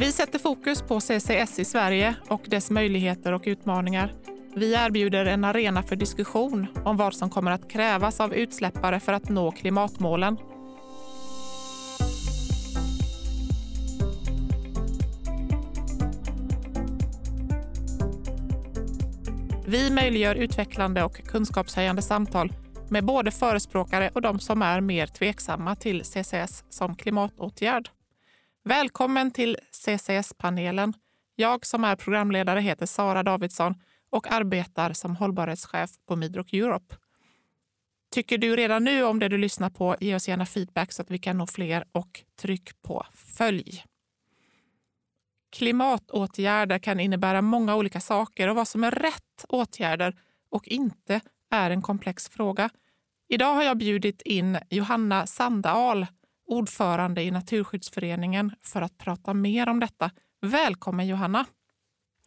Vi sätter fokus på CCS i Sverige och dess möjligheter och utmaningar. Vi erbjuder en arena för diskussion om vad som kommer att krävas av utsläppare för att nå klimatmålen. Vi möjliggör utvecklande och kunskapshöjande samtal med både förespråkare och de som är mer tveksamma till CCS som klimatåtgärd. Välkommen till CCS-panelen. Jag som är programledare heter Sara Davidsson och arbetar som hållbarhetschef på Midrock Europe. Tycker du redan nu om det du lyssnar på, ge oss gärna feedback så att vi kan nå fler och tryck på följ. Klimatåtgärder kan innebära många olika saker och vad som är rätt åtgärder och inte är en komplex fråga. Idag har jag bjudit in Johanna Sandahl, ordförande i Naturskyddsföreningen, för att prata mer om detta. Välkommen Johanna!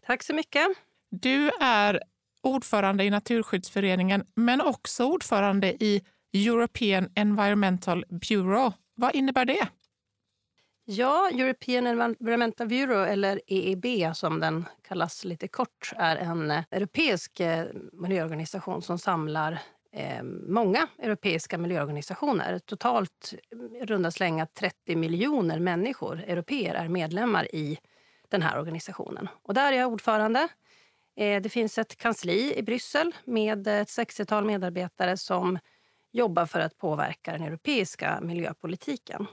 Tack så mycket! Du är ordförande i Naturskyddsföreningen men också ordförande i European Environmental Bureau. Vad innebär det? Ja, European Environmental Bureau, eller EEB som den kallas lite kort, är en europeisk eh, miljöorganisation som samlar eh, Eh, många europeiska miljöorganisationer. Totalt runda slänga 30 miljoner människor, europeer, är medlemmar i den här organisationen. Och där är jag ordförande. Eh, det finns ett kansli i Bryssel med ett 60-tal medarbetare som jobbar för att påverka den europeiska miljöpolitiken.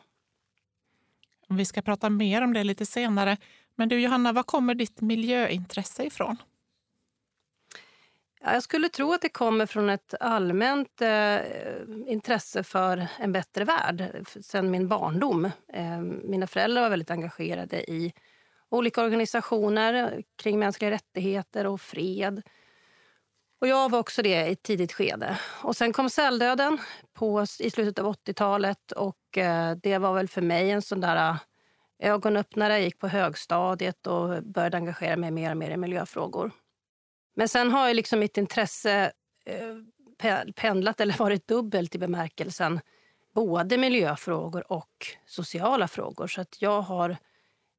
Vi ska prata mer om det lite senare. Men du Johanna, var kommer ditt miljöintresse ifrån? Jag skulle tro att det kommer från ett allmänt eh, intresse för en bättre värld sen min barndom. Eh, mina föräldrar var väldigt engagerade i olika organisationer kring mänskliga rättigheter och fred. Och jag var också det i ett tidigt skede. Och sen kom celldöden på, i slutet av 80-talet och eh, det var väl för mig en sån där eh, ögonöppnare. Jag gick på högstadiet och började engagera mig mer och mer i miljöfrågor. Men sen har ju liksom mitt intresse eh, pendlat eller varit dubbelt i bemärkelsen både miljöfrågor och sociala frågor. Så att jag har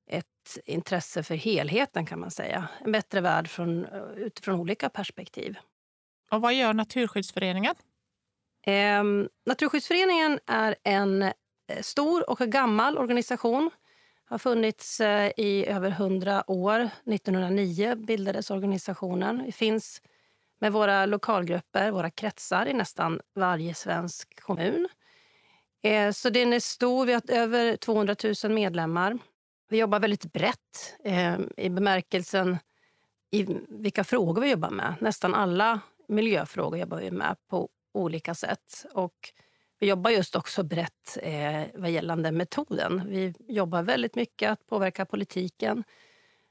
ett intresse för helheten kan man säga. En bättre värld från, utifrån olika perspektiv. Och vad gör Naturskyddsföreningen? Eh, Naturskyddsföreningen är en eh, stor och gammal organisation har funnits eh, i över 100 år. 1909 bildades organisationen. Vi finns med våra lokalgrupper, våra kretsar i nästan varje svensk kommun. Eh, så den är stor. Vi har över 200 000 medlemmar. Vi jobbar väldigt brett eh, i bemärkelsen i vilka frågor vi jobbar med. Nästan alla miljöfrågor jobbar vi med på olika sätt. Och vi jobbar just också brett eh, vad gällande metoden. Vi jobbar väldigt mycket att påverka politiken.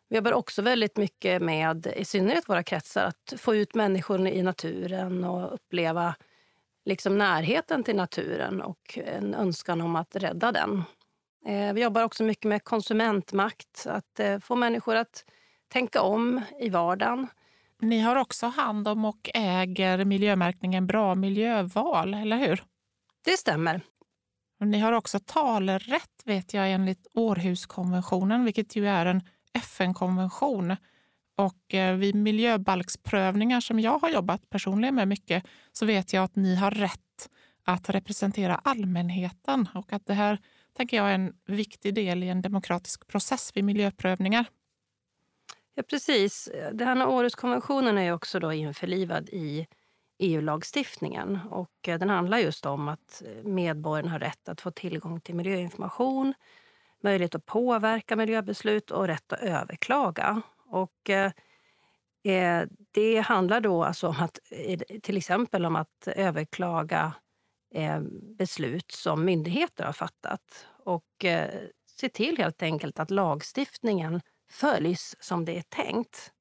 Vi jobbar också väldigt mycket med, i synnerhet våra kretsar, att få ut människor i naturen och uppleva liksom närheten till naturen och en önskan om att rädda den. Eh, vi jobbar också mycket med konsumentmakt, att eh, få människor att tänka om i vardagen. Ni har också hand om och äger miljömärkningen Bra miljöval, eller hur? Det stämmer. Ni har också talerätt vet jag enligt Århuskonventionen, vilket ju är en FN-konvention. Och eh, vid miljöbalksprövningar som jag har jobbat personligen med mycket så vet jag att ni har rätt att representera allmänheten och att det här tänker jag är en viktig del i en demokratisk process vid miljöprövningar. Ja, precis. Den här Århuskonventionen är också då införlivad i EU-lagstiftningen. Och eh, den handlar just om att eh, medborgarna har rätt att få tillgång till miljöinformation, möjlighet att påverka miljöbeslut och rätt att överklaga. Och, eh, eh det handlar då alltså om att, eh, till exempel om att överklaga eh, beslut som myndigheter har fattat och eh, se till helt enkelt att lagstiftningen följs som det är tänkt.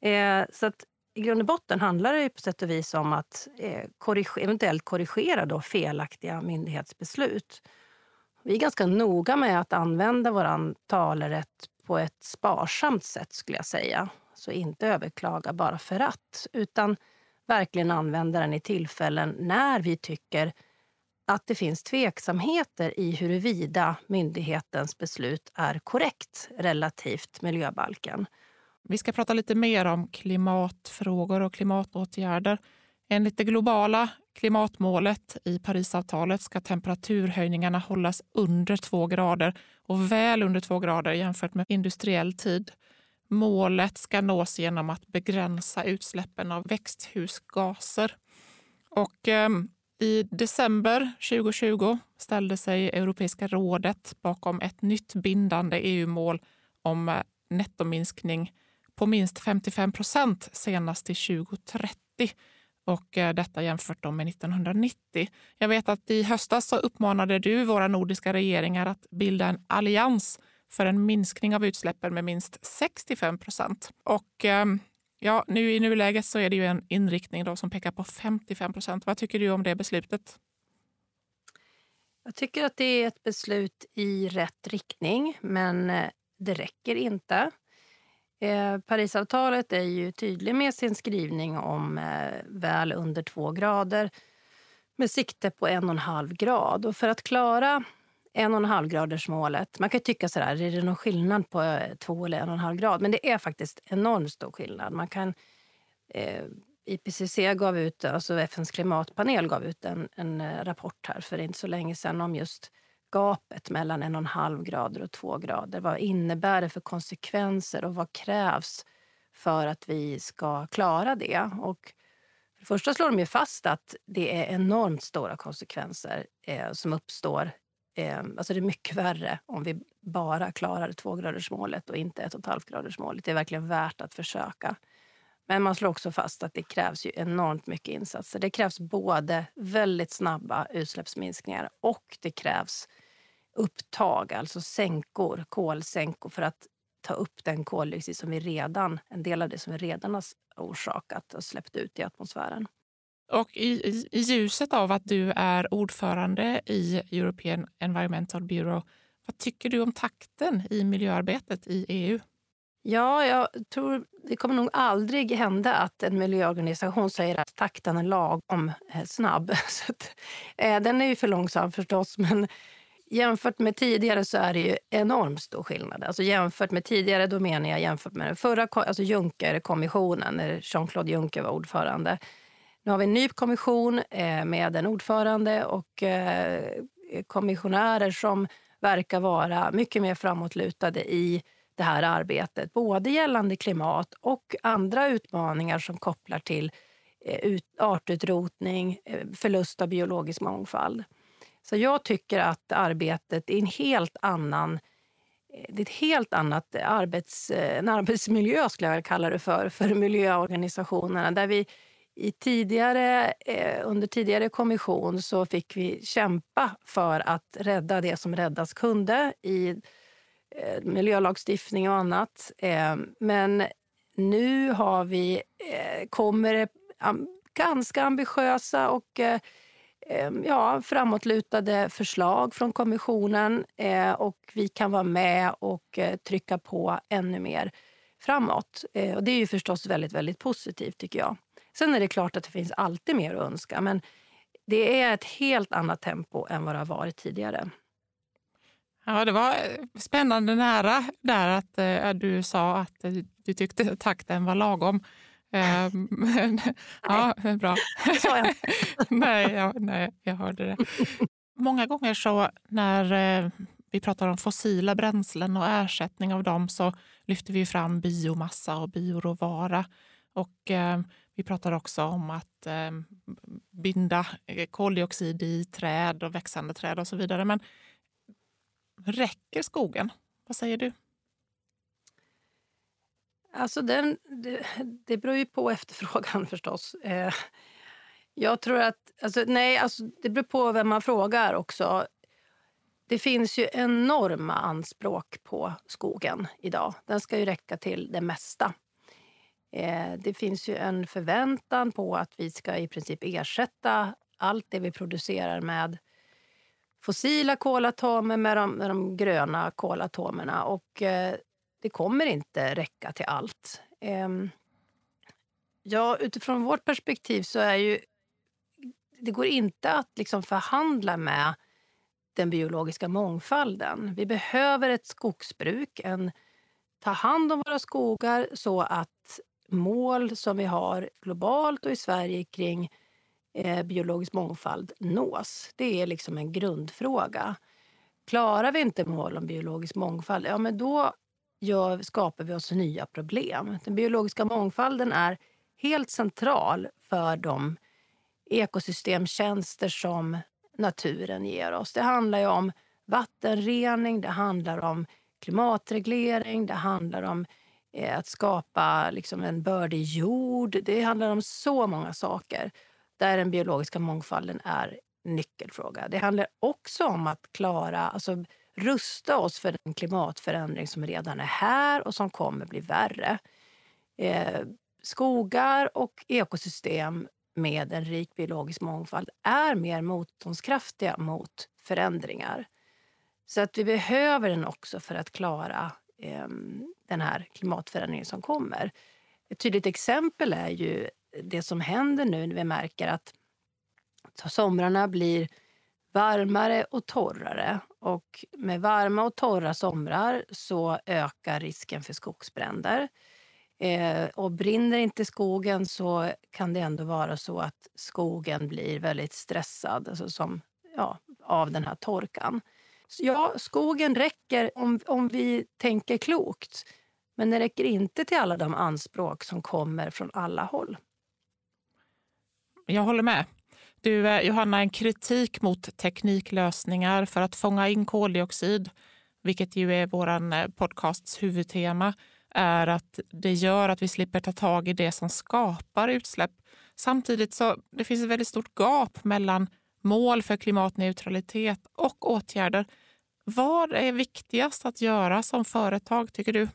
Eh, så att i grund och botten handlar det på sätt och vis om att eh, korrigera, eventuellt korrigera då felaktiga myndighetsbeslut. Vi är ganska noga med att använda vår talerätt på ett sparsamt sätt skulle jag säga. Så inte överklaga bara för att, utan verkligen använda den i tillfällen när vi tycker att det finns tveksamheter i huruvida myndighetens beslut är korrekt relativt miljöbalken. Vi ska prata lite mer om klimatfrågor och klimatåtgärder. Enligt det globala klimatmålet i Parisavtalet ska temperaturhöjningarna hållas under två grader och väl under två grader jämfört med industriell tid. Målet ska nås genom att begränsa utsläppen av växthusgaser. Och, eh, I december 2020 ställde sig Europeiska rådet bakom ett nytt bindande EU-mål om eh, nettominskning på minst 55 procent senast till 2030 och eh, detta jämfört med 1990. Jag vet att i höstas så uppmanade du våra nordiska regeringar att bilda en allians för en minskning av utsläppen med minst 65 procent. Och ehm, ja, nu i nuläget så är det ju en inriktning då som pekar på 55 procent. Vad tycker du om det beslutet? Jag tycker att det är ett beslut i rätt riktning, men eh, det räcker inte. Eh, Parisavtalet är ju tydlig med sin skrivning om eh, väl under två grader med sikte på en och en halv grad. Och för att klara en och en halv graders målet. Man kan tycka så här, är det någon skillnad på eh, två eller en och en halv grad? Men det är faktiskt enormt stor skillnad. Man kan, eh, IPCC gav ut, alltså FNs klimatpanel gav ut en, en eh, rapport här för inte så länge sedan om just gapet mellan en och en halv grader och två grader. Vad innebär det för konsekvenser och vad krävs för att vi ska klara det? Och för det första slår de ju fast att det är enormt stora konsekvenser eh, som uppstår Eh, alltså det är mycket värre om vi bara klarar tvågradersmålet och inte ett och ett halvt gradersmålet. Det är verkligen värt att försöka. Men man slår också fast att det krävs ju enormt mycket insatser. Det krävs både väldigt snabba utsläppsminskningar och det krävs upptag, alltså sänkor, kolsänkor för att ta upp den koldioxid som vi redan, en del av det som vi redan har orsakat och släppt ut i atmosfären. Och i, i, i, ljuset av att du är ordförande i European Environmental Bureau, vad tycker du om takten i miljöarbetet i EU? Ja, jag tror det kommer nog aldrig hända att en miljöorganisation säger att takten är lagom eh, snabb. Så att, eh, den är ju för långsam förstås, men jämfört med tidigare så är det ju enormt stor skillnad. Alltså jämfört med tidigare, då menar jag jämfört med den förra alltså Junckerkommissionen, när Jean-Claude Juncker var ordförande. Nu har vi en ny kommission eh, med en ordförande och eh, kommissionärer som verkar vara mycket mer framåtlutade i det här arbetet. Både gällande klimat och andra utmaningar som kopplar till eh, artutrotning, eh, förlust av biologisk mångfald. Så jag tycker att arbetet är en helt annan eh, det är ett helt annat arbets, en arbetsmiljö, skulle jag kalla det för, för miljöorganisationerna. Där vi i tidigare, under tidigare kommission så fick vi kämpa för att rädda det som räddas kunde i Eh, miljölagstiftning och annat. Eh, men nu har vi, eh, kommer det ganska ambitiösa och ja, framåtlutade förslag från kommissionen och vi kan vara med och trycka på ännu mer framåt. och det är ju förstås väldigt, väldigt positivt tycker jag. Sen är det klart att det finns alltid mer att önska, men det är ett helt annat tempo än vad det har varit tidigare. Ja, det var eh, spännande nära där att äh, du sa att äh, du tyckte takten var lagom. Äh, men, ja, bra. sa jag nej, ja, nej, jag hörde det. Många gånger så när vi pratar om fossila bränslen och ersättning av dem så lyfter vi fram biomassa och bioråvara. Och vi pratar också om att eh, binda eh, koldioxid i träd och växande träd och så vidare. Men räcker skogen? Vad säger du? Alltså den, det, det beror ju på efterfrågan förstås. Eh, jag tror att... Alltså, nej, alltså, det beror på vem man frågar också. Det finns ju enorma anspråk på skogen idag. Den ska ju räcka till det mesta. Eh, det finns ju en förväntan på att vi ska i princip ersätta allt det vi producerar med fossila kolatomer med de, med de gröna kolatomerna. Och eh, det kommer inte räcka till allt. Eh, ja, utifrån vårt perspektiv så är ju det går inte att liksom förhandla med den biologiska mångfalden. Vi behöver ett skogsbruk, en, ta hand om våra skogar så att mål som vi har globalt och i Sverige kring eh, biologisk mångfald nås. Det är liksom en grundfråga. Klarar vi inte mål om biologisk mångfald, ja men då gör, skapar vi oss nya problem. Den biologiska mångfalden är helt central för de ekosystemtjänster som naturen ger oss. Det handlar ju om vattenrening, det handlar om klimatreglering, det handlar om eh, att skapa liksom en bördig jord. Det handlar om så många saker där den biologiska mångfalden är nyckelfråga. Det handlar också om att klara, alltså rusta oss för den klimatförändring som redan är här och som kommer bli värre. Eh, skogar och ekosystem med en rik biologisk mångfald är mer motståndskraftiga mot förändringar. Så att vi behöver den också för att klara eh, den här klimatförändringen som kommer. Ett tydligt exempel är ju det som händer nu när vi märker att somrarna blir varmare och torrare. Och med varma och torra somrar så ökar risken för skogsbränder. Eh, och brinner inte skogen så kan det ändå vara så att skogen blir väldigt stressad alltså som, ja, av den här torkan. Så ja, skogen räcker om, om vi tänker klokt. Men den räcker inte till alla de anspråk som kommer från alla håll. Jag håller med. Du, eh, Johanna, en kritik mot tekniklösningar för att fånga in koldioxid, vilket ju är vår eh, podcasts huvudtema, är att det gör att vi slipper ta tag i det som skapar utsläpp. Samtidigt så det finns ett väldigt stort gap mellan mål för klimatneutralitet och åtgärder. Vad är viktigast att göra som företag, tycker du?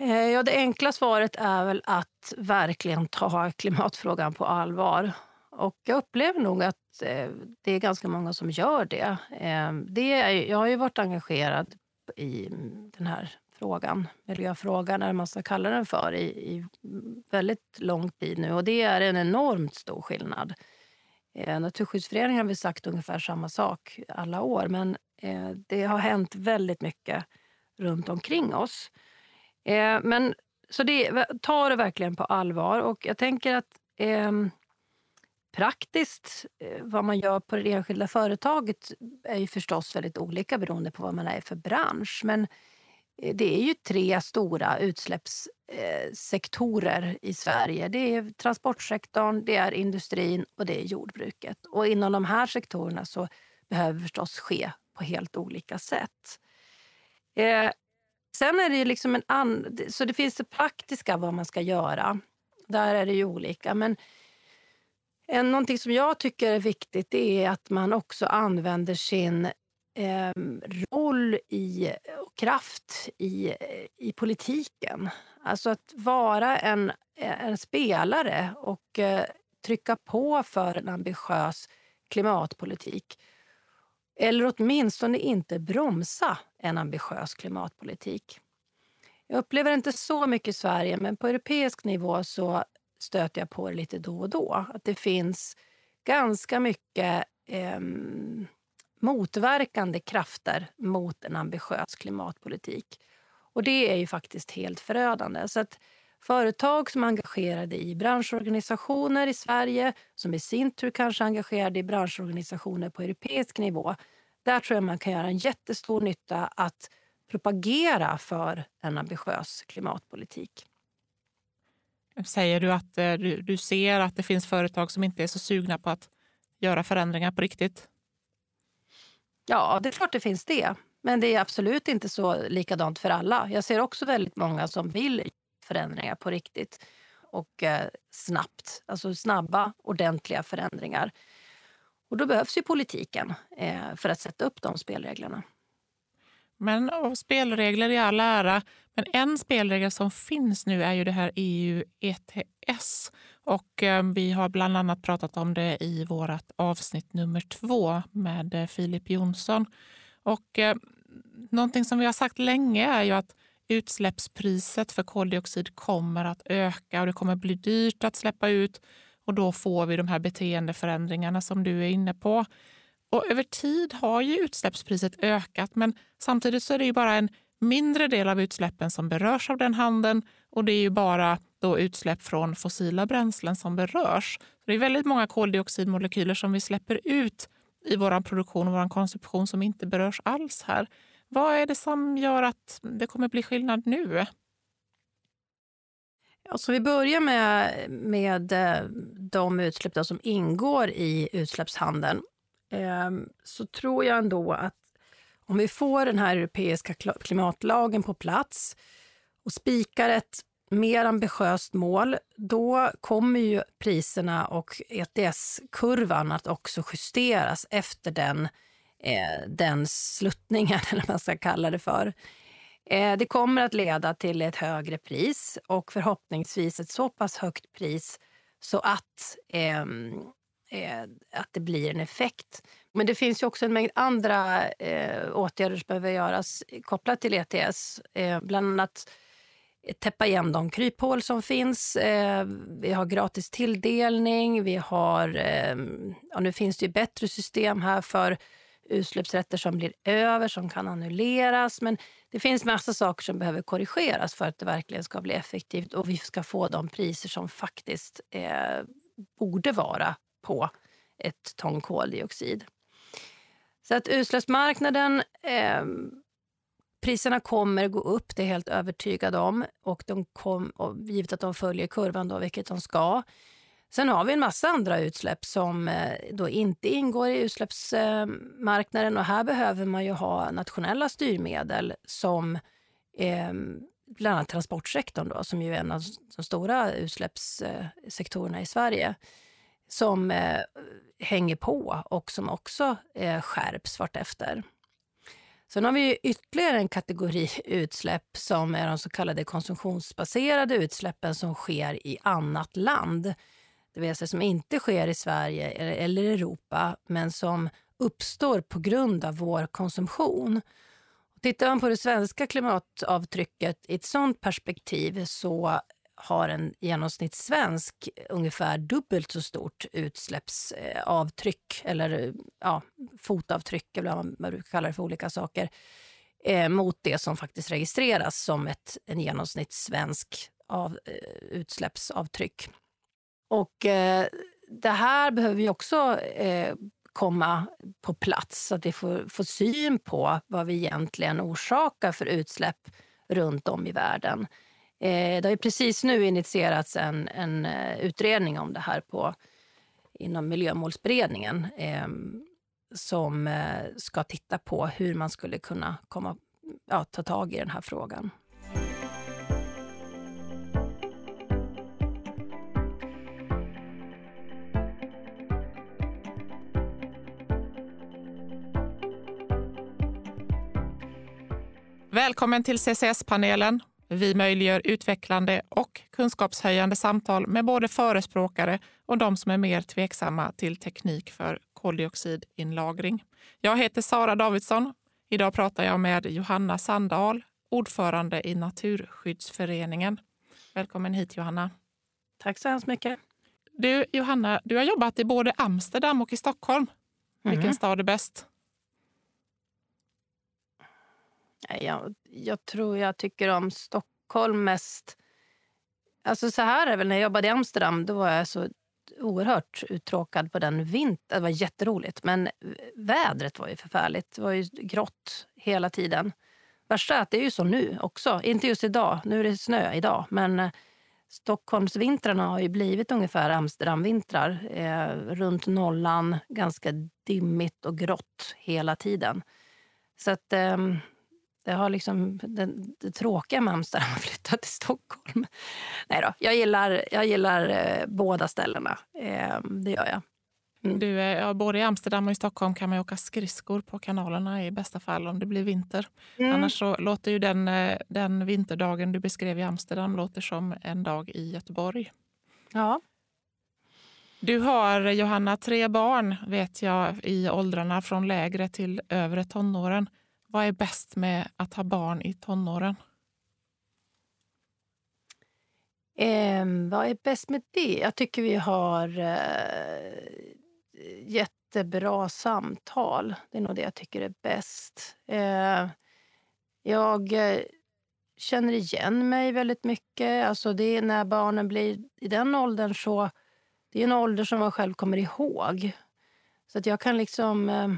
Eh, ja, det enkla svaret är väl att verkligen ta klimatfrågan på allvar. Och jag upplever nog att eh, det är ganska många som gör det. Eh, det är, jag har ju varit engagerad i den här frågan, miljöfrågan eller vad man ska kalla den för, i, i väldigt lång tid nu. Och det är en enormt stor skillnad. Eh, Naturskyddsföreningen har vi sagt ungefär samma sak alla år men eh, det har hänt väldigt mycket runt omkring oss. Eh, men, så det, ta det verkligen på allvar. Och jag tänker att eh, praktiskt, eh, vad man gör på det enskilda företaget är ju förstås väldigt olika beroende på vad man är för bransch. Men eh, det är ju tre stora utsläppssektorer eh, i Sverige. Det är transportsektorn, det är industrin och det är jordbruket. Och inom de här sektorerna så behöver förstås ske på helt olika sätt. Eh, Sen är det liksom en an... Så det finns det praktiska vad man ska göra. Där är det ju olika. Men en, någonting som jag tycker är viktigt är att man också använder sin eh, roll i, och kraft i, i politiken. Alltså att vara en, en spelare och eh, trycka på för en ambitiös klimatpolitik. Eller åtminstone inte bromsa en ambitiös klimatpolitik. Jag upplever inte så mycket i Sverige, men på europeisk nivå så stöter jag på det lite då och då. Att det finns ganska mycket eh, motverkande krafter mot en ambitiös klimatpolitik. Och det är ju faktiskt helt förödande. Så att företag som är engagerade i branschorganisationer i Sverige som i sin tur kanske är engagerade i branschorganisationer på europeisk nivå. Där tror jag man kan göra en jättestor nytta att propagera för en ambitiös klimatpolitik. Säger du att eh, du, du ser att det finns företag som inte är så sugna på att göra förändringar på riktigt? Ja, det är klart det finns det. Men det är absolut inte så likadant för alla. Jag ser också väldigt många som vill förändringar på riktigt och eh, snabbt. Alltså snabba, ordentliga förändringar. Och då behövs ju politiken eh, för att sätta upp de spelreglerna. Men och spelregler i all ära, men en spelregel som finns nu är ju det här EU ETS. Och eh, vi har bland annat pratat om det i vårt avsnitt nummer två med eh, Filip Jonsson. Och eh, någonting som vi har sagt länge är ju att utsläppspriset för koldioxid kommer att öka och det kommer bli dyrt att släppa ut. och då får vi de här beteendeförändringarna som du är inne på. Och över tid har ju utsläppspriset ökat men samtidigt så är det ju bara en mindre del av utsläppen som berörs av den handeln och det är ju bara då utsläpp från fossila bränslen som berörs. det är väldigt många koldioxidmolekyler som vi släpper ut i vår produktion och vår konsumtion som inte berörs alls här. Vad är det som gör att det kommer bli skillnad nu? Alltså vi börjar med, med eh, de utsläpp som ingår i utsläppshandeln. Ehm, så tror jag ändå att om vi får den här europeiska klimatlagen på plats och spikar ett mer ambitiöst mål, då kommer ju priserna och ETS-kurvan att också justeras efter den, eh, den sluttningen, eller vad man ska kalla det för. Eh, det kommer att leda till ett högre pris och förhoppningsvis ett så pass högt pris så att, eh, eh, att det blir en effekt. Men det finns ju också en mängd andra eh, åtgärder som behöver göras kopplat till ETS. Eh, bland annat täppa igen de kryphål som finns. Eh, vi har gratis tilldelning. Vi har, eh, ja, nu finns det ju bättre system här för utsläppsrätter som blir över, som kan annulleras. Men det finns massa saker som behöver korrigeras för att det verkligen ska bli effektivt och vi ska få de priser som faktiskt eh, borde vara på ett ton koldioxid. Så att utsläppsmarknaden eh, Priserna kommer gå upp, det är jag helt övertygad om. Och de kom, och givet att de följer kurvan, då, vilket de ska. Sen har vi en massa andra utsläpp som eh, då inte ingår i utsläppsmarknaden. Och här behöver man ju ha nationella styrmedel som eh, bland annat transportsektorn, då, som ju är en av de stora utsläppssektorerna i Sverige som eh, hänger på och som också eh, skärps vartefter. Sen har vi ytterligare en kategori utsläpp som är de så kallade konsumtionsbaserade utsläppen som sker i annat land. Det vill säga som inte sker i Sverige eller Europa men som uppstår på grund av vår konsumtion. Tittar man på det svenska klimatavtrycket i ett sånt perspektiv så har en genomsnittssvensk ungefär dubbelt så stort utsläppsavtryck eller ja, fotavtryck, eller vad man brukar kalla det för olika saker, eh, mot det som faktiskt registreras som ett en genomsnittssvensk av, eh, utsläppsavtryck. Och eh, det här behöver vi också eh, komma på plats så att vi får, får syn på vad vi egentligen orsakar för utsläpp runt om i världen. Eh, det har precis nu initierats en, en eh, utredning om det här på, inom Miljömålsberedningen eh, som eh, ska titta på hur man skulle kunna komma, ja, ta tag i den här frågan. Välkommen till CCS-panelen. Vi möjliggör utvecklande och kunskapshöjande samtal med både förespråkare och de som är mer tveksamma till teknik för koldioxidinlagring. Jag heter Sara Davidsson. Idag pratar jag med Johanna Sandahl, ordförande i Naturskyddsföreningen. Välkommen hit Johanna. Tack så hemskt mycket. Du Johanna, du har jobbat i både Amsterdam och i Stockholm. Mm. Vilken stad är bäst? Jag, jag tror jag tycker om Stockholm mest. Alltså så här är väl, när jag jobbade i Amsterdam då var jag så oerhört uttråkad på den vintern. Det var jätteroligt, men vädret var ju förfärligt. Det var ju grått hela tiden. Värsta är att det är ju så nu också. Inte just idag, nu är det snö idag. Men eh, Stockholmsvintrarna har ju blivit ungefär Amsterdamvintrar. Eh, runt nollan, ganska dimmigt och grått hela tiden. Så att... Eh, det har liksom det, det tråkiga med Amsterdam har flyttat till Stockholm. Nej då, jag gillar, jag gillar eh, båda ställena. Eh, det gör jag. Mm. Du, ja, både i Amsterdam och i Stockholm kan man åka skridskor på kanalerna i bästa fall om det blir vinter. Mm. Annars så låter ju den, eh, den vinterdagen du beskrev i Amsterdam låter som en dag i Göteborg. Ja. Du har, Johanna, tre barn vet jag i åldrarna från lägre till övre tonåren. Vad är bäst med att ha barn i tonåren? Eh, vad är bäst med det? Jag tycker vi har eh, jättebra samtal. Det är nog det jag tycker är bäst. Eh, jag eh, känner igen mig väldigt mycket. Alltså det är när barnen blir i den åldern så... Det är en ålder som man själv kommer ihåg. Så att jag kan liksom... Eh,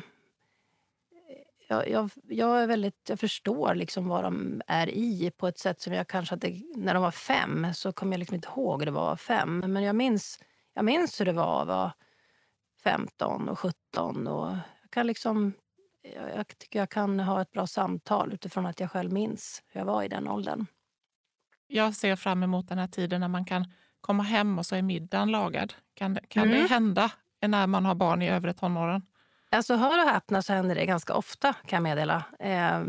jag, jag, jag, är väldigt, jag förstår liksom vad de är i på ett sätt som jag kanske hade... När de var fem så kommer jag liksom inte ihåg hur det var fem. Men jag minns, jag minns hur det var att vara 15 och 17. Och jag, kan liksom, jag, jag tycker jag kan ha ett bra samtal utifrån att jag själv minns hur jag var i den åldern. Jag ser fram emot den här tiden när man kan komma hem och så är middagen lagad. Kan, kan mm. det hända när man har barn i övre tonåren? Alltså hör och häpna så händer det ganska ofta kan jag meddela. Eh,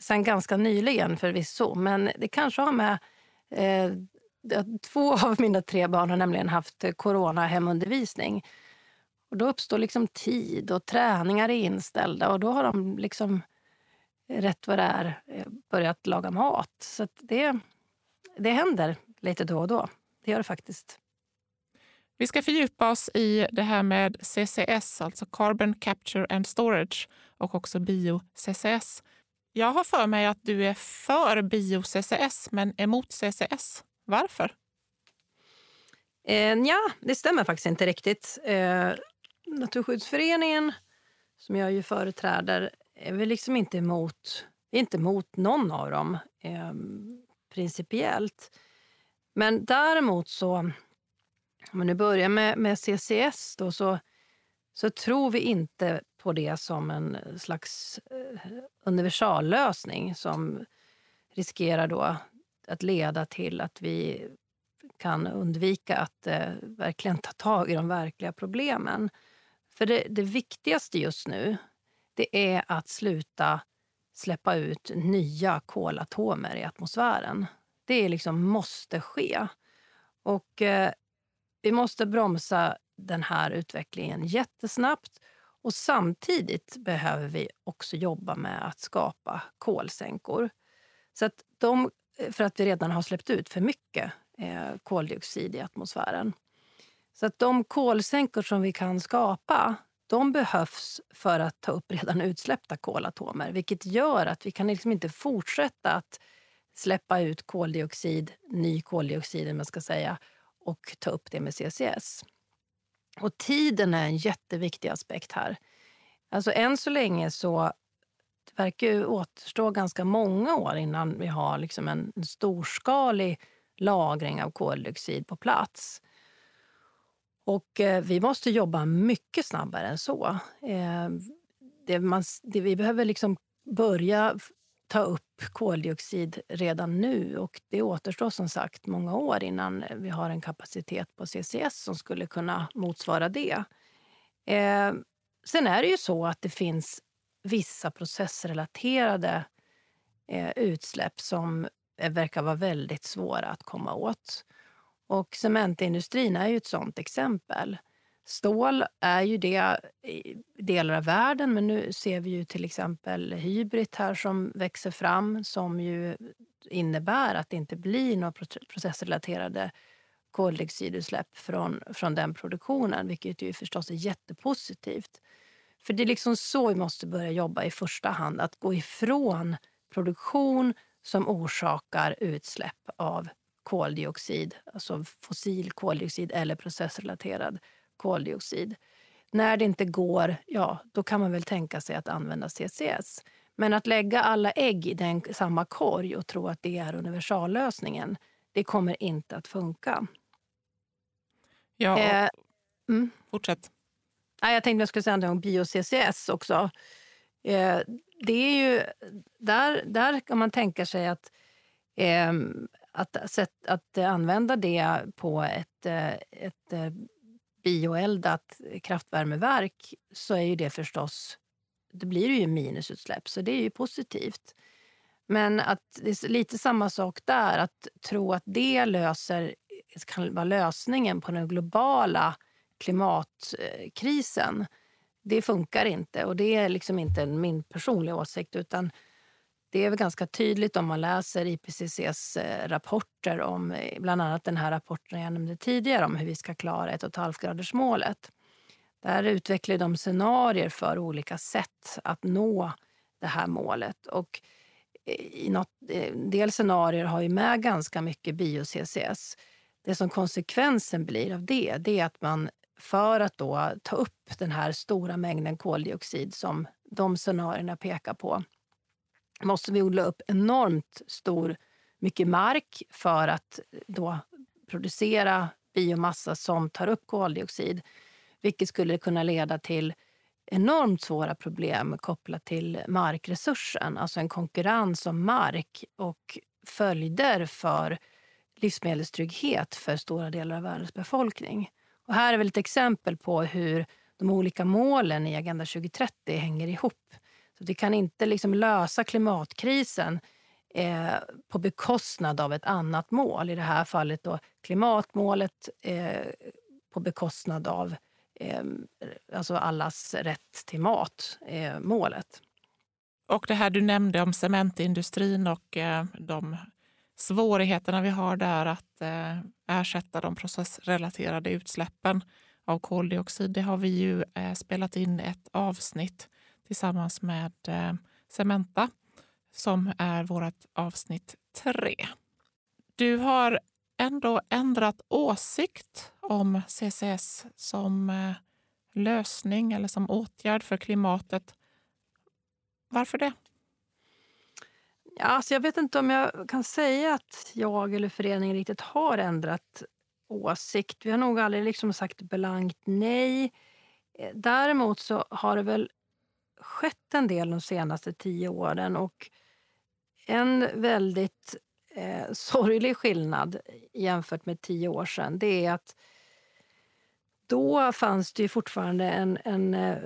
sen ganska nyligen förvisso, men det kanske har med eh, Två av mina tre barn har nämligen haft eh, corona hemundervisning. Och då uppstår liksom tid och träningar är inställda och då har de liksom rätt vad det är eh, börjat laga mat. Så det, det händer lite då och då. Det gör det faktiskt. Vi ska fördjupa oss i det här med CCS, alltså Carbon Capture and Storage och också bio-CCS. Jag har för mig att du är för bio-CCS men emot CCS. Varför? Eh, ja, det stämmer faktiskt inte riktigt. Eh, Naturskyddsföreningen, som jag ju företräder, är väl liksom inte emot, inte emot någon av dem eh, principiellt. Men däremot så om man nu börjar med, med CCS då, så, så tror vi inte på det som en eh, slags eh, universallösning som riskerar då att leda till att vi kan undvika att eh, verkligen ta tag i de verkliga problemen. För det, det viktigaste just nu det är att sluta släppa ut nya kolatomer i atmosfären. Det liksom måste ske. Och eh, vi måste bromsa den här utvecklingen jättesnabbt och samtidigt behöver vi också jobba med att skapa kolsänkor. Så att de, för att vi redan har släppt ut för mycket eh, koldioxid i atmosfären. Så att de kolsänkor som vi kan skapa de behövs för att ta upp redan utsläppta kolatomer vilket gör att vi kan liksom inte fortsätta att släppa ut koldioxid, ny koldioxid man ska säga, och ta upp det med CCS. Och tiden är en jätteviktig aspekt här. Alltså än så länge så det verkar ju återstå ganska många år innan vi har liksom en, en storskalig lagring av koldioxid på plats. Och eh, vi måste jobba mycket snabbare än så. Eh, det man, det vi behöver liksom börja ta upp koldioxid redan nu. Och Det återstår som sagt många år innan vi har en kapacitet på CCS som skulle kunna motsvara det. Eh, sen är det ju så att det finns vissa processrelaterade eh, utsläpp som verkar vara väldigt svåra att komma åt. Och cementindustrin är ju ett sånt exempel. Stål är ju det i delar av världen men nu ser vi ju till exempel Hybrid här som växer fram som ju innebär att det inte blir några processrelaterade koldioxidutsläpp från, från den produktionen, vilket ju förstås är jättepositivt. För det är liksom så vi måste börja jobba i första hand, att gå ifrån produktion som orsakar utsläpp av koldioxid, alltså fossil koldioxid eller processrelaterad koldioxid. När det inte går, ja, då kan man väl tänka sig att använda CCS. Men att lägga alla ägg i den samma korg och tro att det är universallösningen, det kommer inte att funka. Ja, eh, mm. fortsätt. jag tänkte jag skulle säga något om bio-CCS också. Eh, det är ju, där, där kan man tänka sig att, eh, att, att, att använda det på ett, eh, ett eh, bioeldat eh, kraftvärmeverk så är ju det förstås, det blir ju minusutsläpp, så det är ju positivt. Men att det är lite samma sak där, att tro att det löser, eh, kan vara lösningen på den globala klimatkrisen. Det funkar inte och det är liksom inte min personliga åsikt utan det är väl ganska tydligt om man läser IPCCs eh, rapporter om eh, bland annat den här rapporten jag nämnde tidigare om hur vi ska klara 1,5-gradersmålet. Där utvecklar de scenarier för olika sätt att nå det här målet. Och eh, i något, en del scenarier har ju med ganska mycket bio-CCS. Det som konsekvensen blir av det, det är att man för att då ta upp den här stora mängden koldioxid som de scenarierna pekar på måste vi odla upp enormt stor mycket mark för att eh, då producera biomassa som tar upp koldioxid. Vilket skulle kunna leda till enormt svåra problem kopplat till markresursen. Alltså en konkurrens om mark och följder för livsmedelstrygghet för stora delar av världens befolkning. Och här är väl ett exempel på hur de olika målen i Agenda 2030 hänger ihop. Så Vi kan inte liksom lösa klimatkrisen eh, på bekostnad av ett annat mål. I det här fallet då klimatmålet eh, på bekostnad av eh, alltså allas rätt till mat, eh, målet. Och det här du nämnde om cementindustrin och eh, de svårigheterna vi har där att eh, ersätta de processrelaterade utsläppen av koldioxid. Det har vi ju eh, spelat in ett avsnitt tillsammans med eh, Cementa som är vårt avsnitt tre. Du har ändå ändrat åsikt om CCS som eh, lösning eller som åtgärd för klimatet. Varför det? Ja, alltså jag vet inte om jag kan säga att jag eller föreningen riktigt har ändrat åsikt. Vi har nog aldrig liksom sagt blankt nej. Eh, däremot så har det väl skett en del de senaste tio åren och en väldigt eh, sorglig skillnad jämfört med tio år sedan det är att då fanns det fortfarande en, en eh,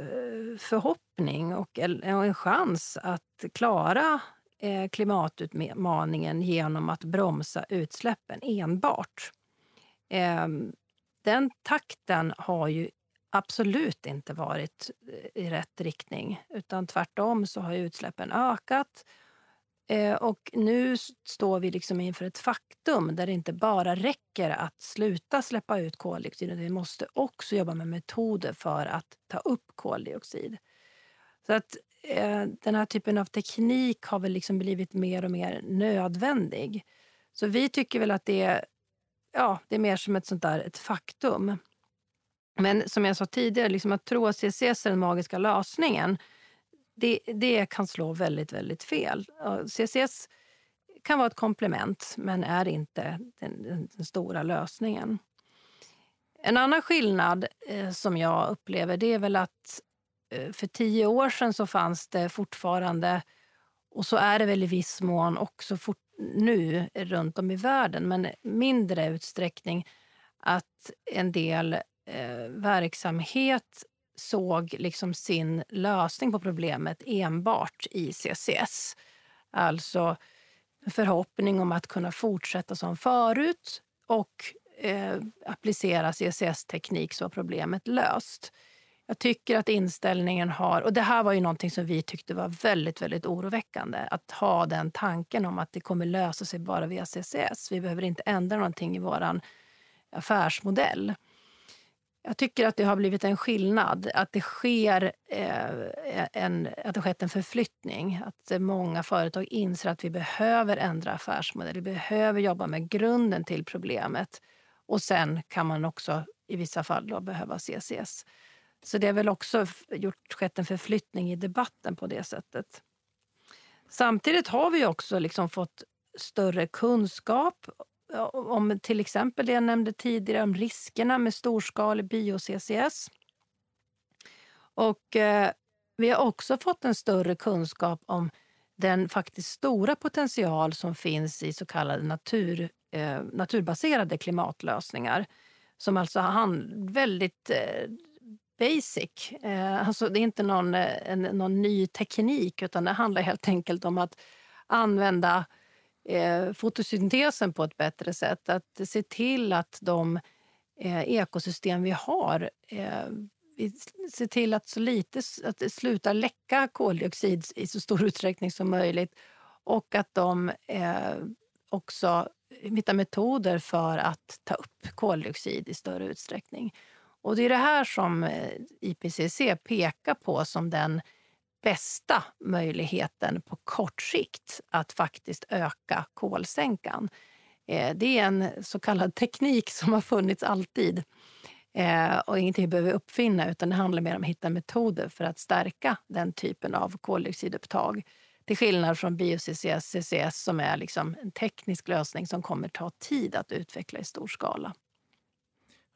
förhoppning och en, en chans att klara eh, klimatutmaningen genom att bromsa utsläppen enbart. Eh, den takten har ju absolut inte varit eh, i rätt riktning. Utan tvärtom så har utsläppen ökat. Eh, och nu står vi liksom inför ett faktum där det inte bara räcker att sluta släppa ut koldioxid. Vi måste också jobba med metoder för att ta upp koldioxid. Så att eh, den här typen av teknik har väl liksom blivit mer och mer nödvändig. Så vi tycker väl att det är, ja, det är mer som ett sånt där ett faktum. Men som jag sa tidigare, liksom att tro att CCS är den magiska lösningen, det, det kan slå väldigt, väldigt fel. CCS kan vara ett komplement, men är inte den, den, den stora lösningen. En annan skillnad eh, som jag upplever det är väl att eh, för tio år sedan så fanns det fortfarande, och så är det väl i viss mån också fort, nu runt om i världen, men mindre utsträckning, att en del eh, verksamhet såg liksom sin lösning på problemet enbart i CCS. Alltså en förhoppning om att kunna fortsätta som förut och eh, applicera CCS-teknik så var problemet löst. Jag tycker att inställningen har... och Det här var ju någonting som vi tyckte var väldigt, väldigt oroväckande. Att ha den tanken om att det kommer lösa sig bara via CCS. Vi behöver inte ändra någonting i vår affärsmodell. Jag tycker att det har blivit en skillnad. Att det, sker, eh, en, att det skett en förflyttning. Att många företag inser att vi behöver ändra affärsmodell. Vi behöver jobba med grunden till problemet. Och sen kan man också i vissa fall då behöva CCS. Så det har väl också gjort, skett en förflyttning i debatten på det sättet. Samtidigt har vi också liksom fått större kunskap Eh, om till exempel det jag nämnde tidigare om riskerna med storskalig bio-CCS. Och eh, vi har också fått en större kunskap om den faktiskt stora potential som finns i så kallade natur, eh, naturbaserade klimatlösningar. Som alltså har väldigt eh, basic. Eh, alltså det är inte någon, eh, en, någon ny teknik utan det handlar helt enkelt om att använda eh, fotosyntesen på ett bättre sätt. Att se till att de eh, ekosystem vi har eh, vi ser till att, så lite, att det slutar läcka koldioxid i så stor utsträckning som möjligt och att de eh, också hittar metoder för att ta upp koldioxid i större utsträckning. Och Det är det här som eh, IPCC pekar på som den bästa möjligheten på kort sikt att faktiskt öka kolsänkan. Eh, det är en så kallad teknik som har funnits alltid eh, och ingenting vi behöver uppfinna utan det handlar mer om att hitta metoder för att stärka den typen av koldioxidupptag. Till skillnad från bio-CCS, CCS som är liksom en teknisk lösning som kommer ta tid att utveckla i stor skala.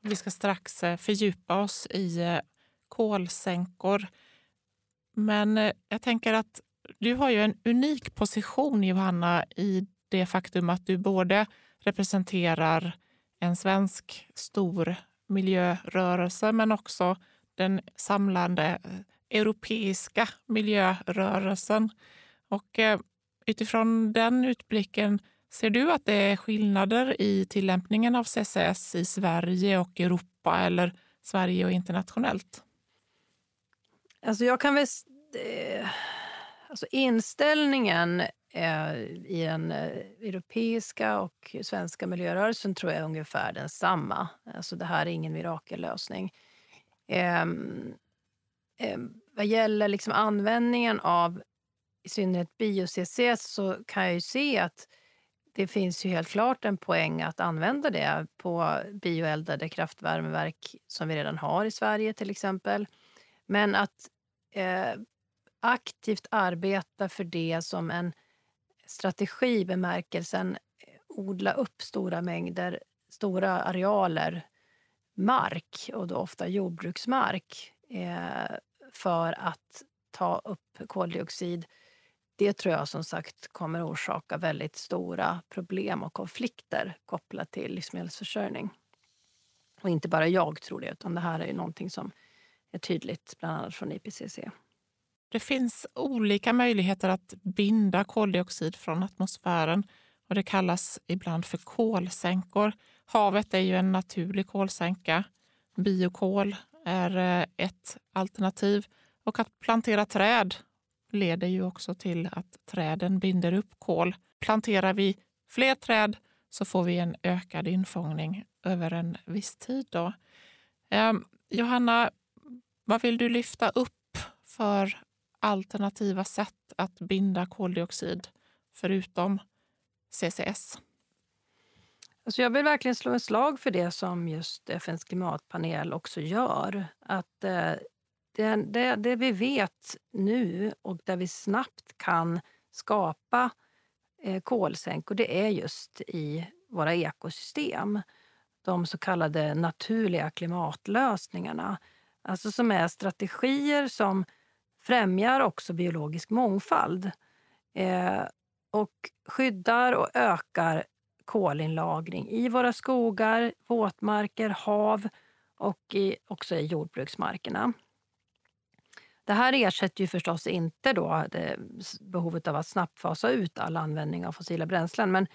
Vi ska strax eh, fördjupa oss i kolsänkor. Men eh, jag tänker att du har ju en unik position, Johanna, i det faktum att du både representerar en svensk stor miljörörelse men också den samlande eh, europeiska miljörörelsen. Och eh, utifrån den utblicken, ser du att det är skillnader i tillämpningen av CCS i Sverige och Europa eller Sverige och internationellt? Alltså jag kan väl... Alltså inställningen Eh, i den eh, europeiska och svenska miljörörelsen tror jag är ungefär densamma. Alltså det här är ingen mirakellösning. Eh, vad gäller liksom användningen av i synnerhet bio-CCS så kan jag ju se att det finns ju helt klart en poäng att använda det på bioeldade kraftvärmeverk som vi redan har i Sverige till exempel. Men att eh, aktivt arbeta för det som en strategi i bemärkelsen eh, odla upp stora mängder, stora arealer mark, och då ofta jordbruksmark, eh, för att ta upp koldioxid. Det tror jag som sagt kommer orsaka väldigt stora problem och konflikter kopplat till livsmedelsförsörjning. Och inte bara jag tror det, utan det här är någonting som är tydligt bland annat från IPCC. Det finns olika möjligheter att binda koldioxid från atmosfären och det kallas ibland för kolsänkor. Havet är ju en naturlig kolsänka. Biokol är eh, ett alternativ och att plantera träd leder ju också till att träden binder upp kol. Planterar vi fler träd så får vi en ökad infångning över en viss tid. Då. Eh, Johanna, vad vill du lyfta upp för alternativa sätt att binda koldioxid förutom CCS? Alltså jag vill verkligen slå ett slag för det som just FNs klimatpanel också gör. Att eh, det, det, det, vi vet nu och där vi snabbt kan skapa eh, kolsänkor, det är just i våra ekosystem. De så kallade naturliga klimatlösningarna. Alltså som är strategier som främjar också biologisk mångfald eh, och skyddar och ökar kolinlagring i våra skogar, våtmarker, hav och i, också i jordbruksmarkerna. Det här ersätter ju förstås inte då eh, behovet av att snabbt fasa ut all användning av fossila bränslen. Men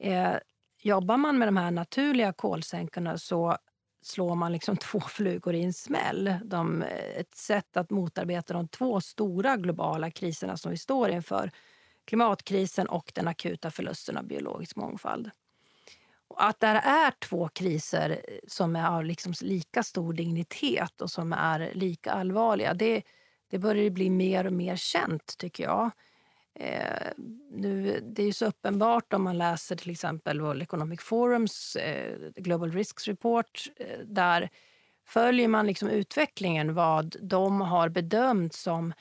eh, jobbar man med de här naturliga kolsänkorna så slår man liksom två flugor i en smäll. De, eh, ett sätt att motarbeta de två stora globala kriserna som vi står inför. Klimatkrisen och den akuta förlusten av biologisk mångfald. Och att det här är två kriser eh, som är av liksom lika stor dignitet och som är lika allvarliga, det, det börjar bli mer och mer känt tycker jag. Eh, nu, det är ju så uppenbart om man läser till exempel World Economic Forums eh, Global Risks Report. Eh, där följer man liksom utvecklingen, vad de har bedömt som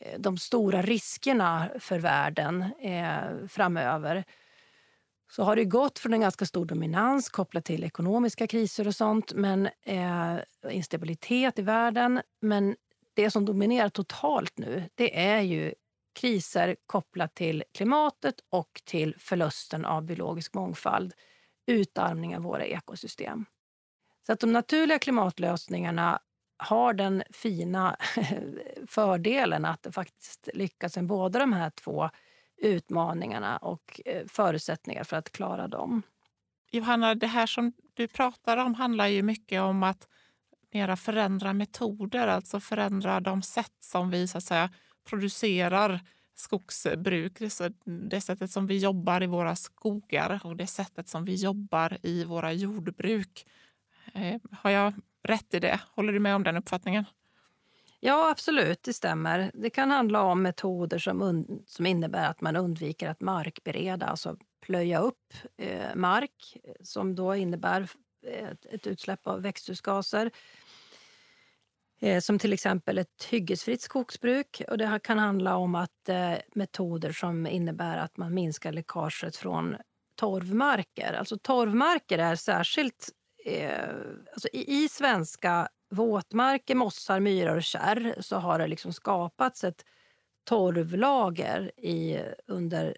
eh, de stora riskerna för världen eh, framöver så har det gått från en ganska stor dominans kopplat till ekonomiska kriser och sånt, men eh, instabilitet i världen. Men det som dominerar totalt nu, det är ju kriser kopplat till klimatet och till förlusten av biologisk mångfald, utarmning av våra ekosystem. Så att de naturliga klimatlösningarna har den fina fördelen att faktiskt lyckas med båda de här två utmaningarna och eh, förutsättningar för att klara dem. Johanna, det här som du pratar om handlar ju mycket om att mera förändra metoder, alltså förändra de sätt som vi så att säga, producerar skogsbruk, det sättet som vi jobbar i våra skogar och det sättet som vi jobbar i våra jordbruk. Eh, har jag rätt i det? Håller du med om den uppfattningen? Ja, absolut, det stämmer. Det kan handla om metoder som, som innebär att man undviker att markbereda, alltså plöja upp eh, mark som då innebär eh, ett, ett utsläpp av växthusgaser. Eh, som till exempel ett hyggesfritt skogsbruk. Och det kan handla om att eh, metoder som innebär att man minskar läckaget från torvmarker. Alltså torvmarker är särskilt... Eh, alltså i, I svenska våtmarker, mossar, myrar och kärr så har det liksom skapats ett torvlager i, under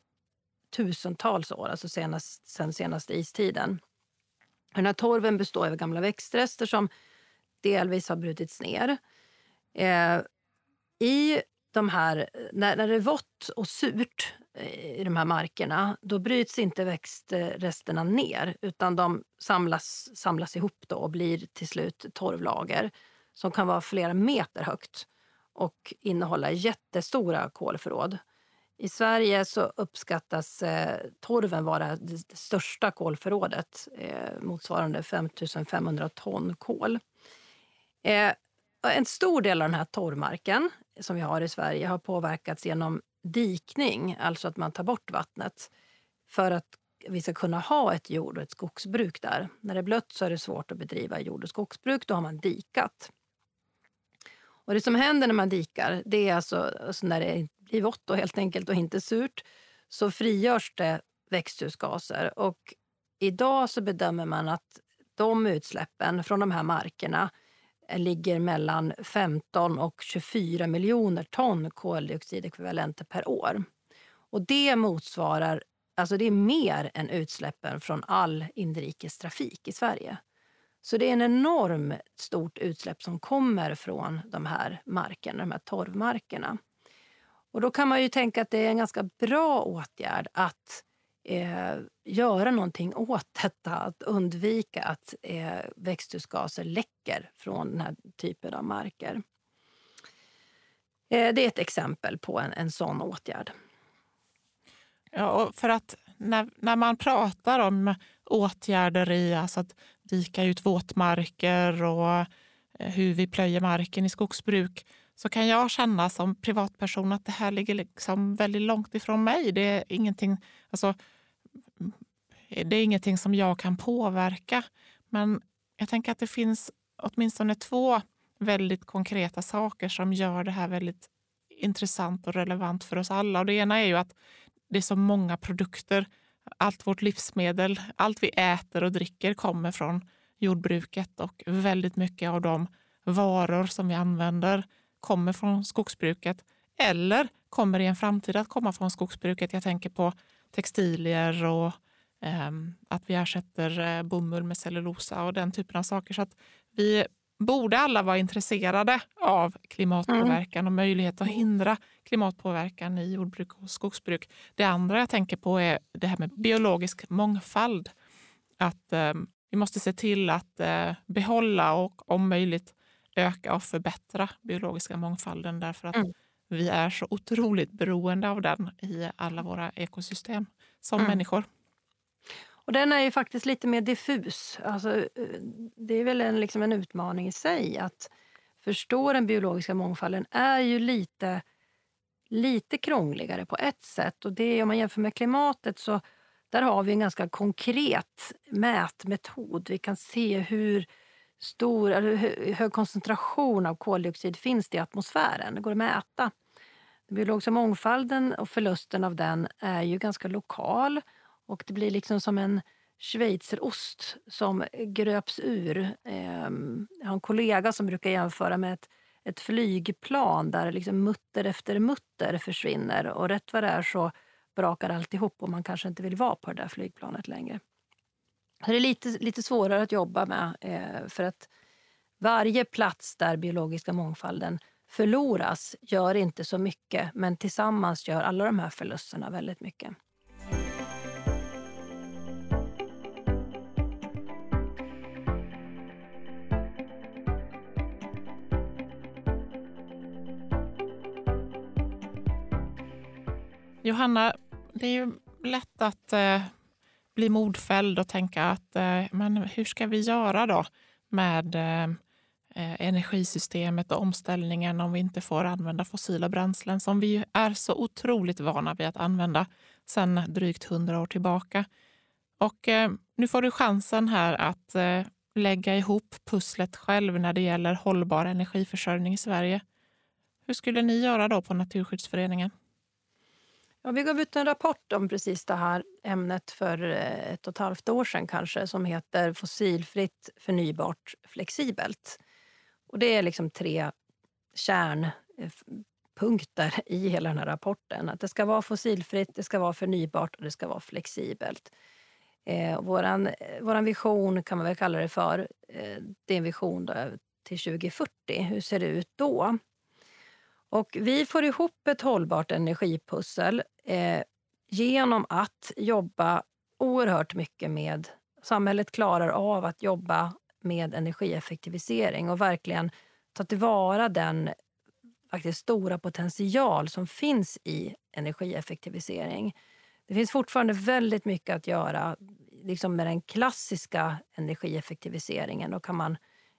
tusentals år, alltså senast, sen senaste istiden. Den här torven består av gamla växtrester som delvis har brutits ner. Eh, I de här, när, när det är vått och surt eh, i de här markerna då bryts inte växtresterna ner utan de samlas, samlas ihop då och blir till slut torvlager som kan vara flera meter högt och innehålla jättestora kolförråd. I Sverige så uppskattas eh, torven vara det, det största kolförrådet eh, motsvarande 5 500 ton kol. Eh, en stor del av den här torvmarken som vi har i Sverige har påverkats genom dikning, alltså att man tar bort vattnet för att vi ska kunna ha ett jord och ett skogsbruk där. När det är blött så är det svårt att bedriva jord och skogsbruk. Då har man dikat. Och det som händer när man dikar, det är alltså, alltså när det blir vått och helt enkelt och inte surt, så frigörs det växthusgaser. Och idag så bedömer man att de utsläppen från de här markerna ligger mellan 15 och 24 miljoner ton koldioxidekvivalenter per år. Och det motsvarar, alltså det är mer än utsläppen från all inrikestrafik i Sverige. Så det är en enormt stort utsläpp som kommer från de här markerna, de här torvmarkerna. Och då kan man ju tänka att det är en ganska bra åtgärd att eh, göra någonting åt detta. Att undvika att eh, växthusgaser läcker från den här typen av marker. Eh, det är ett exempel på en, en sån åtgärd. Ja, och för att när, när man pratar om åtgärder i alltså att dika ut våtmarker och eh, hur vi plöjer marken i skogsbruk så kan jag känna som privatperson att det här ligger liksom väldigt långt ifrån mig. Det är ingenting, alltså, Eh, det är ingenting som jag kan påverka. Men jag tänker att det finns åtminstone två väldigt konkreta saker som gör det här väldigt intressant och relevant för oss alla. Och det ena är ju att det är så många produkter. Allt vårt livsmedel, allt vi äter och dricker kommer från jordbruket och väldigt mycket av de varor som vi använder kommer från skogsbruket eller kommer i en framtid att komma från skogsbruket. Jag tänker på textilier och att vi ersätter eh, bomull med cellulosa och den typen av saker. Så att vi borde alla vara intresserade av klimatpåverkan och möjlighet att hindra klimatpåverkan i jordbruk och skogsbruk. Det andra jag tänker på är det här med biologisk mångfald. Att eh, vi måste se till att eh, behålla och om möjligt öka och förbättra biologiska mångfalden därför att mm. vi är så otroligt beroende av den i alla våra ekosystem som mm. människor. Och den är ju faktiskt lite mer diffus. Alltså, eh, det är väl en, liksom en utmaning i sig att förstå den biologiska mångfalden är ju lite, lite krångligare på ett sätt. Och det Om man jämför med klimatet så där har vi en ganska konkret mätmetod. Vi kan se hur stor, eller hög koncentration av koldioxid finns det i atmosfären. Det går att mäta. Den biologiska mångfalden och förlusten av den är ju ganska lokal och det blir liksom som en schweizerost som gröps ur. Ehm, jag har en kollega som brukar jämföra med ett, ett flygplan där liksom mutter efter mutter försvinner och rätt vad det är så brakar alltihop och man kanske inte vill vara på det där flygplanet längre. Det är lite, lite svårare att jobba med eh, för att varje plats där biologiska mångfalden förloras gör inte så mycket men tillsammans gör alla de här förlusterna väldigt mycket. Johanna, det är ju lätt att eh, bli modfälld och tänka att eh, men hur ska vi göra då med eh, eh energisystemet och omställningen om vi inte får använda fossila bränslen som vi är så otroligt vana vid att använda sedan drygt hundra år tillbaka. Och eh, nu får du chansen här att eh, lägga ihop pusslet själv när det gäller hållbar energiförsörjning i Sverige. Hur skulle ni göra då på Naturskyddsföreningen? Ja, vi gav ut en rapport om precis det här ämnet för eh, ett och ett halvt år sedan kanske som heter Fossilfritt, förnybart, flexibelt. Och det är liksom tre kärnpunkter eh, i hela den här rapporten. Att det ska vara fossilfritt, det ska vara förnybart och det ska vara flexibelt. Eh, våran, eh, våran vision kan man väl kalla det för. Eh, det är en vision då, till 2040. Hur ser det ut då? Och vi får ihop ett hållbart energipussel eh, genom att jobba oerhört mycket med... Samhället klarar av att jobba med energieffektivisering och verkligen ta tillvara den faktiskt stora potential som finns i energieffektivisering. Det finns fortfarande väldigt mycket att göra liksom med den klassiska energieffektiviseringen. Då kan man,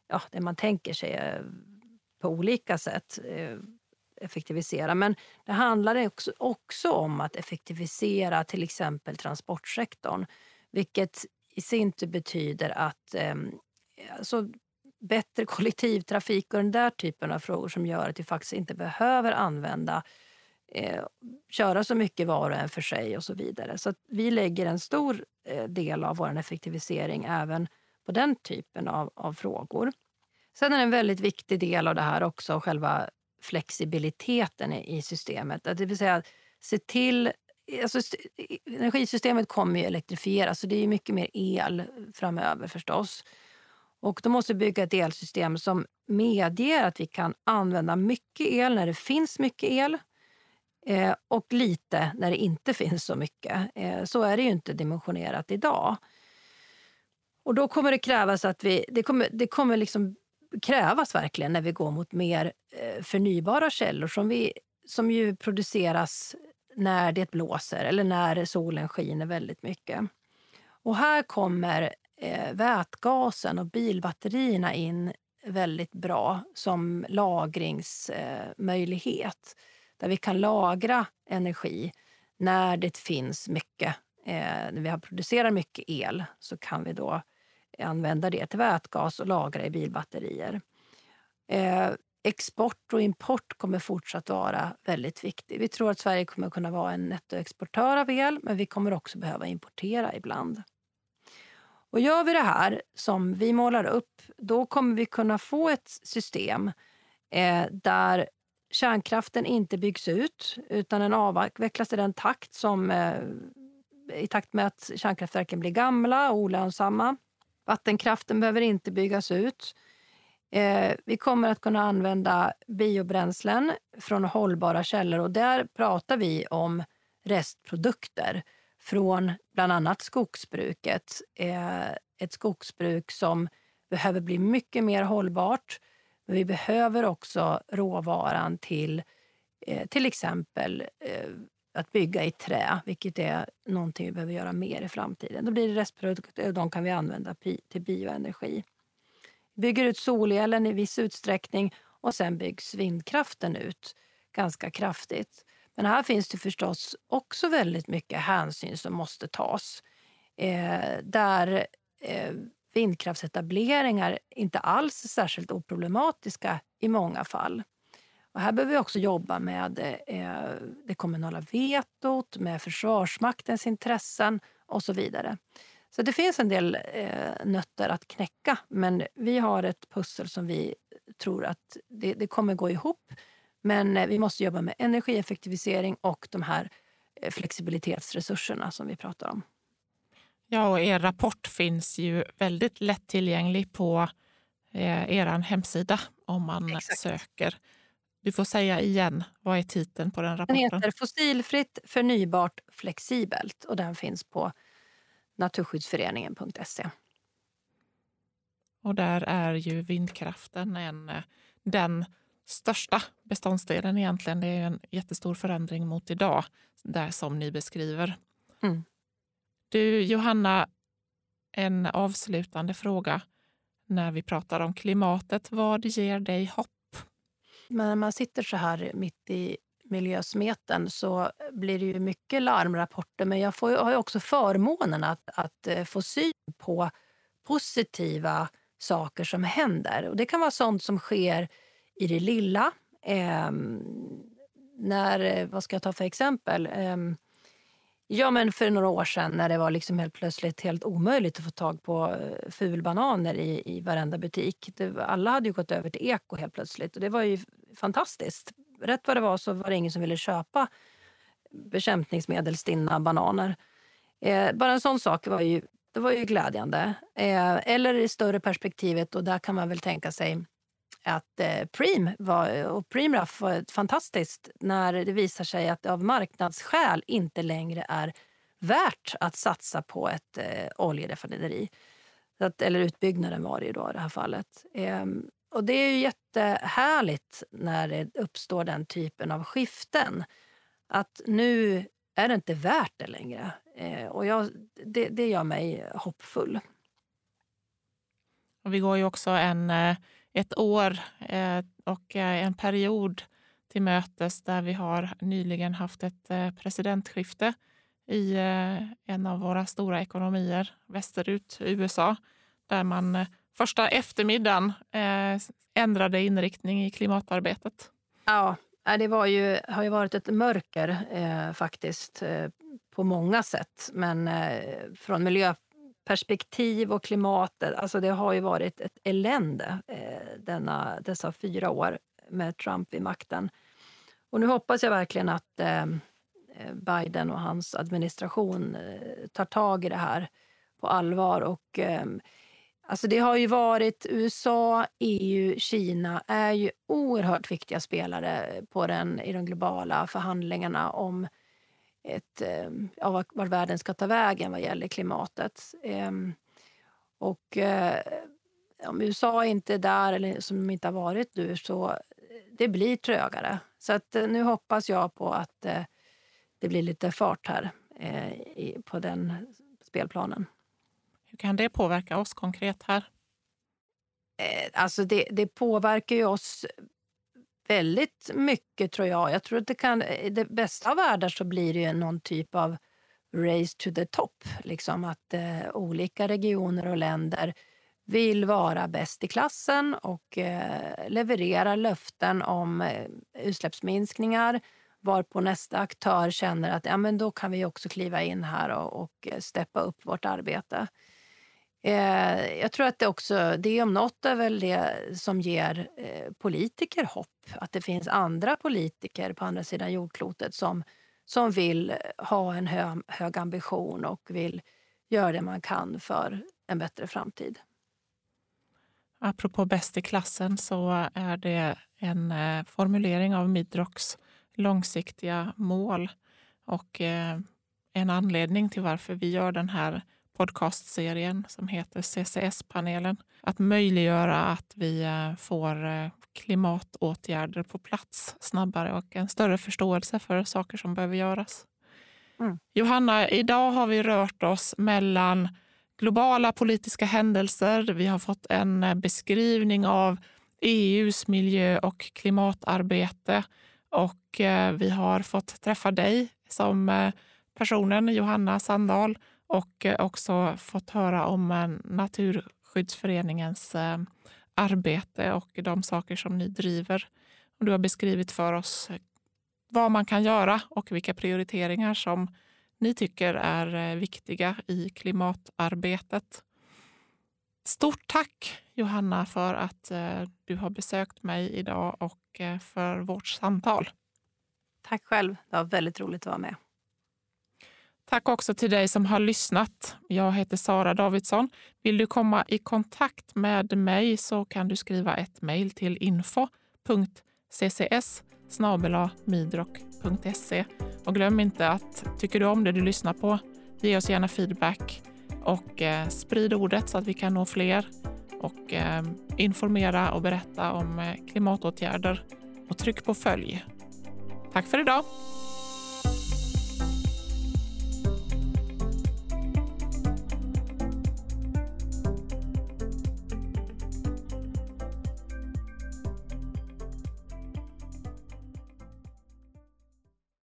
ja, det man tänker sig eh, på olika sätt eh, effektivisera. Men det handlar också, också om att effektivisera till exempel transportsektorn. Vilket i sin tur betyder att eh, alltså, bättre kollektivtrafik och den där typen av frågor som gör att vi faktiskt inte behöver använda eh, köra så mycket var och en för sig och så vidare. Så vi lägger en stor eh, del av vår effektivisering även på den typen av, av frågor. Sen är det en väldigt viktig del av det här också själva flexibiliteten i systemet. Det vill säga se till... Alltså, energisystemet kommer ju elektrifieras så det är mycket mer el framöver förstås. Och då måste vi bygga ett elsystem som medger att vi kan använda mycket el när det finns mycket el eh, och lite när det inte finns så mycket. Eh, så är det ju inte dimensionerat idag. Och då kommer det krävas att vi... Det kommer, det kommer liksom krävas verkligen när vi går mot mer eh, förnybara källor som, vi, som ju produceras när det blåser eller när solen skiner väldigt mycket. Och här kommer eh, vätgasen och bilbatterierna in väldigt bra som lagringsmöjlighet. Eh, där vi kan lagra energi när det finns mycket. När vi har producerat mycket el så kan vi då använda det till vätgas och lagra i bilbatterier. Eh, export och import kommer fortsatt vara väldigt viktigt. Vi tror att Sverige kommer kunna vara en nettoexportör av el men vi kommer också behöva importera ibland. Och gör vi det här som vi målar upp då kommer vi kunna få ett system eh, där kärnkraften inte byggs ut utan den avvecklas i den takt som eh, i takt med att kärnkraftverken blir gamla och olönsamma. Vattenkraften behöver inte byggas ut. Eh, vi kommer att kunna använda biobränslen från hållbara källor och där pratar vi om restprodukter från bland annat skogsbruket. Eh, ett skogsbruk som behöver bli mycket mer hållbart. Men vi behöver också råvaran till eh, till exempel eh, att bygga i trä, vilket är någonting vi behöver göra mer i framtiden. Då blir det restprodukter och de kan vi använda till bioenergi. Vi bygger ut solelen i viss utsträckning och sen byggs vindkraften ut ganska kraftigt. Men här finns det förstås också väldigt mycket hänsyn som måste tas. Eh, där eh, vindkraftsetableringar inte alls är särskilt oproblematiska i många fall. Och här behöver vi också jobba med eh, det kommunala vetot, med Försvarsmaktens intressen och så vidare. Så det finns en del eh, nötter att knäcka men vi har ett pussel som vi tror att det, det kommer gå ihop. Men eh, vi måste jobba med energieffektivisering och de här eh, flexibilitetsresurserna som vi pratar om. Ja, och er rapport finns ju väldigt lättillgänglig på eh, er hemsida om man Exakt. söker. Du får säga igen, vad är titeln på den rapporten? Den heter Fossilfritt, förnybart, flexibelt och den finns på naturskyddsföreningen.se. Och där är ju vindkraften en, den största beståndsdelen egentligen. Det är en jättestor förändring mot idag, där som ni beskriver. Mm. Du Johanna, en avslutande fråga när vi pratar om klimatet. Vad ger dig hopp? Men när man sitter så här mitt i miljösmeten så blir det ju mycket larmrapporter. Men jag får, har ju också förmånen att, att eh, få syn på positiva saker som händer. Och Det kan vara sånt som sker i det lilla. Ehm, eh, när, vad ska jag ta för exempel? Eh, Ja, men för några år sedan när det var liksom helt plötsligt helt omöjligt att få tag på eh, fulbananer i, i varenda butik. Det, alla hade ju gått över till eko helt plötsligt och det var ju fantastiskt. Rätt vad det var så var det ingen som ville köpa bekämpningsmedelsstinna bananer. Eh, bara en sån sak var ju, det var ju glädjande. Eh, eller i större perspektivet, och där kan man väl tänka sig att eh, Preem var, och Preemraff var fantastiskt när det visar sig att det av marknadsskäl inte längre är värt att satsa på ett eh, oljeraffinaderi. eller utbyggnaden var det ju då i det här fallet. Eh, och det är ju jättehärligt när det uppstår den typen av skiften. Att nu är det inte värt det längre. Eh, och jag, det, det gör mig hoppfull. Och vi går ju också en eh, ett år eh, och eh, en period till mötes där vi har nyligen haft ett presidentskifte i en av våra stora ekonomier västerut, USA, där man första eftermiddagen eh, ändrade inriktning i klimatarbetet. Ja, eh, det var ju, har ju varit ett mörker eh, faktiskt eh, på många sätt. Men eh, från miljöperspektiv och klimatet. Eh, alltså det har ju varit ett elände eh, denna, dessa fyra år med Trump vid makten. Och nu hoppas jag verkligen att eh, Biden och hans administration eh, tar tag i det här på allvar. Och, eh, alltså det har ju varit USA, EU, Kina är ju oerhört viktiga spelare på den, i de globala förhandlingarna om ett, ehm, ja, vart världen ska ta vägen vad gäller klimatet. Ehm, och eh, om USA inte är där, eller som de inte har varit nu, så eh, det blir trögare. Så att, eh, nu hoppas jag på att det blir lite fart här på den spelplanen. Hur kan det påverka oss konkret här? Eh, alltså det, det påverkar ju oss väldigt mycket tror jag. Jag tror att det kan, eh, i det bästa av världar så blir det någon typ av race to the top. Liksom att eh, olika regioner och länder vill vara bäst i klassen och eh, levererar löften om eh, utsläppsminskningar varpå nästa aktör känner att ja, men då kan vi också kliva in här och, och eh, steppa upp vårt arbete. Eh, jag tror att det också, det om något är väl det som ger eh, politiker hopp. Att det finns andra politiker på andra sidan jordklotet som, som vill ha en hö, hög ambition och vill göra det man kan för en bättre framtid. Apropå bäst i klassen så är det en eh, formulering av Midrocks långsiktiga mål och eh, en anledning till varför vi gör den här podcastserien som heter CCS-panelen. Att möjliggöra att vi eh, får eh, klimatåtgärder på plats snabbare och en större förståelse för saker som behöver göras. Mm. Johanna, idag har vi rört oss mellan globala politiska händelser. Vi har fått en eh, beskrivning av EUs miljö och klimatarbete och vi har fått träffa dig som personen Johanna Sandahl och eh, också fått höra om eh, Naturskyddsföreningens eh, arbete och de saker som ni driver. Du har beskrivit för oss vad man kan göra och vilka prioriteringar som ni tycker är viktiga i klimatarbetet. Stort tack Johanna för att du har besökt mig idag och för vårt samtal. Tack själv. Det var väldigt roligt att vara med. Tack också till dig som har lyssnat. Jag heter Sara Davidsson. Vill du komma i kontakt med mig så kan du skriva ett mejl till info.ccs midrock.se. Och glöm inte att tycker du om det du lyssnar på, ge oss gärna feedback och eh, sprid ordet så att vi kan nå fler och eh, informera och berätta om eh, klimatåtgärder och tryck på följ. Tack för idag!